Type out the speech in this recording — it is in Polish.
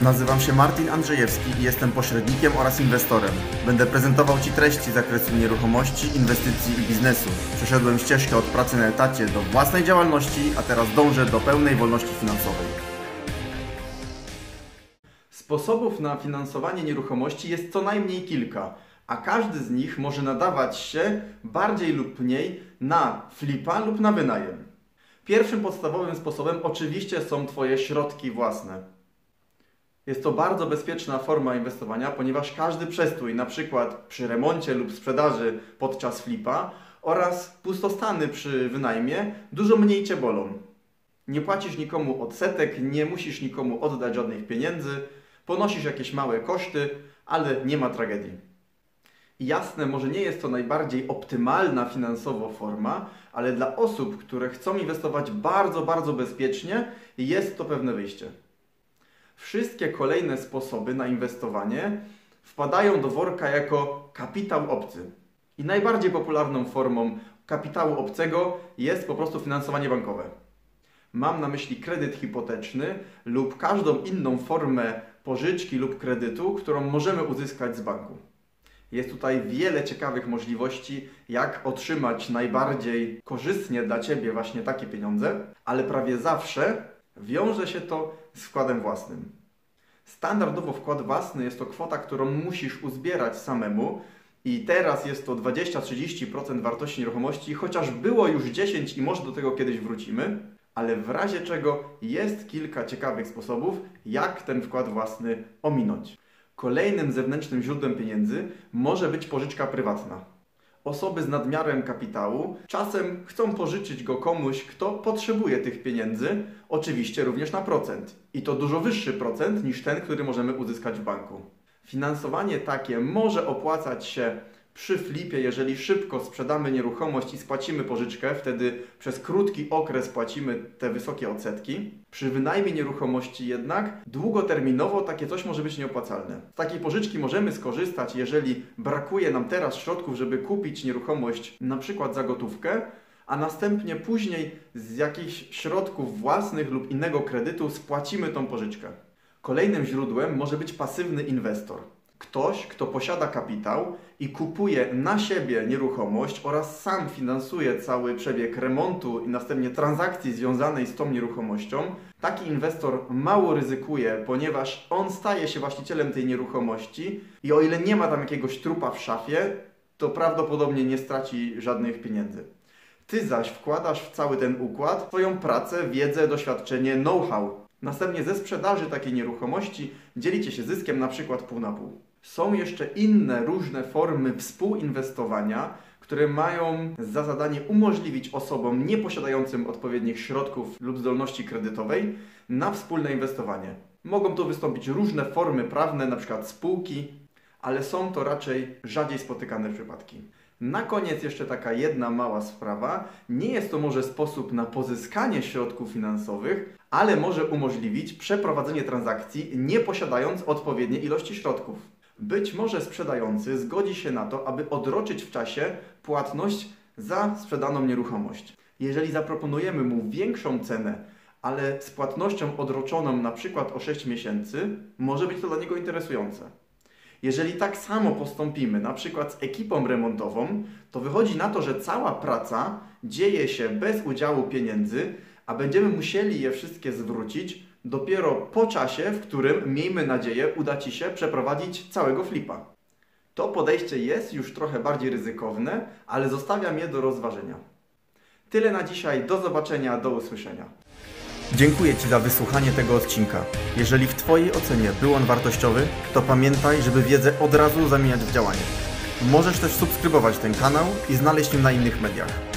Nazywam się Martin Andrzejewski i jestem pośrednikiem oraz inwestorem. Będę prezentował Ci treści z zakresu nieruchomości, inwestycji i biznesu. Przeszedłem ścieżkę od pracy na etacie do własnej działalności, a teraz dążę do pełnej wolności finansowej. Sposobów na finansowanie nieruchomości jest co najmniej kilka, a każdy z nich może nadawać się bardziej lub mniej na flipa lub na wynajem. Pierwszym podstawowym sposobem oczywiście są Twoje środki własne. Jest to bardzo bezpieczna forma inwestowania, ponieważ każdy przestój, na przykład przy remoncie lub sprzedaży podczas flipa oraz pustostany przy wynajmie, dużo mniej Cię bolą. Nie płacisz nikomu odsetek, nie musisz nikomu oddać żadnych pieniędzy, ponosisz jakieś małe koszty, ale nie ma tragedii. I jasne, może nie jest to najbardziej optymalna finansowo forma, ale dla osób, które chcą inwestować bardzo, bardzo bezpiecznie, jest to pewne wyjście. Wszystkie kolejne sposoby na inwestowanie wpadają do worka jako kapitał obcy. I najbardziej popularną formą kapitału obcego jest po prostu finansowanie bankowe. Mam na myśli kredyt hipoteczny lub każdą inną formę pożyczki lub kredytu, którą możemy uzyskać z banku. Jest tutaj wiele ciekawych możliwości, jak otrzymać najbardziej korzystnie dla Ciebie właśnie takie pieniądze, ale prawie zawsze wiąże się to z wkładem własnym. Standardowo wkład własny jest to kwota, którą musisz uzbierać samemu i teraz jest to 20-30% wartości nieruchomości, chociaż było już 10 i może do tego kiedyś wrócimy, ale w razie czego jest kilka ciekawych sposobów, jak ten wkład własny ominąć. Kolejnym zewnętrznym źródłem pieniędzy może być pożyczka prywatna. Osoby z nadmiarem kapitału czasem chcą pożyczyć go komuś, kto potrzebuje tych pieniędzy, oczywiście również na procent. I to dużo wyższy procent niż ten, który możemy uzyskać w banku. Finansowanie takie może opłacać się przy flipie, jeżeli szybko sprzedamy nieruchomość i spłacimy pożyczkę, wtedy przez krótki okres płacimy te wysokie odsetki. Przy wynajmie nieruchomości jednak długoterminowo takie coś może być nieopłacalne. Z takiej pożyczki możemy skorzystać, jeżeli brakuje nam teraz środków, żeby kupić nieruchomość na przykład za gotówkę, a następnie później z jakichś środków własnych lub innego kredytu spłacimy tą pożyczkę. Kolejnym źródłem może być pasywny inwestor. Ktoś, kto posiada kapitał i kupuje na siebie nieruchomość oraz sam finansuje cały przebieg remontu i następnie transakcji związanej z tą nieruchomością, taki inwestor mało ryzykuje, ponieważ on staje się właścicielem tej nieruchomości i o ile nie ma tam jakiegoś trupa w szafie, to prawdopodobnie nie straci żadnych pieniędzy. Ty zaś wkładasz w cały ten układ swoją pracę, wiedzę, doświadczenie, know-how. Następnie ze sprzedaży takiej nieruchomości dzielicie się zyskiem na przykład pół na pół. Są jeszcze inne różne formy współinwestowania, które mają za zadanie umożliwić osobom nieposiadającym odpowiednich środków lub zdolności kredytowej na wspólne inwestowanie. Mogą tu wystąpić różne formy prawne, np. spółki, ale są to raczej rzadziej spotykane przypadki. Na koniec jeszcze taka jedna mała sprawa. Nie jest to może sposób na pozyskanie środków finansowych, ale może umożliwić przeprowadzenie transakcji nie posiadając odpowiedniej ilości środków. Być może sprzedający zgodzi się na to, aby odroczyć w czasie płatność za sprzedaną nieruchomość. Jeżeli zaproponujemy mu większą cenę, ale z płatnością odroczoną na przykład o 6 miesięcy, może być to dla niego interesujące. Jeżeli tak samo postąpimy, na przykład z ekipą remontową, to wychodzi na to, że cała praca dzieje się bez udziału pieniędzy, a będziemy musieli je wszystkie zwrócić dopiero po czasie, w którym, miejmy nadzieję, uda Ci się przeprowadzić całego flipa. To podejście jest już trochę bardziej ryzykowne, ale zostawiam je do rozważenia. Tyle na dzisiaj, do zobaczenia, do usłyszenia. Dziękuję Ci za wysłuchanie tego odcinka. Jeżeli w Twojej ocenie był on wartościowy, to pamiętaj, żeby wiedzę od razu zamieniać w działanie. Możesz też subskrybować ten kanał i znaleźć mnie na innych mediach.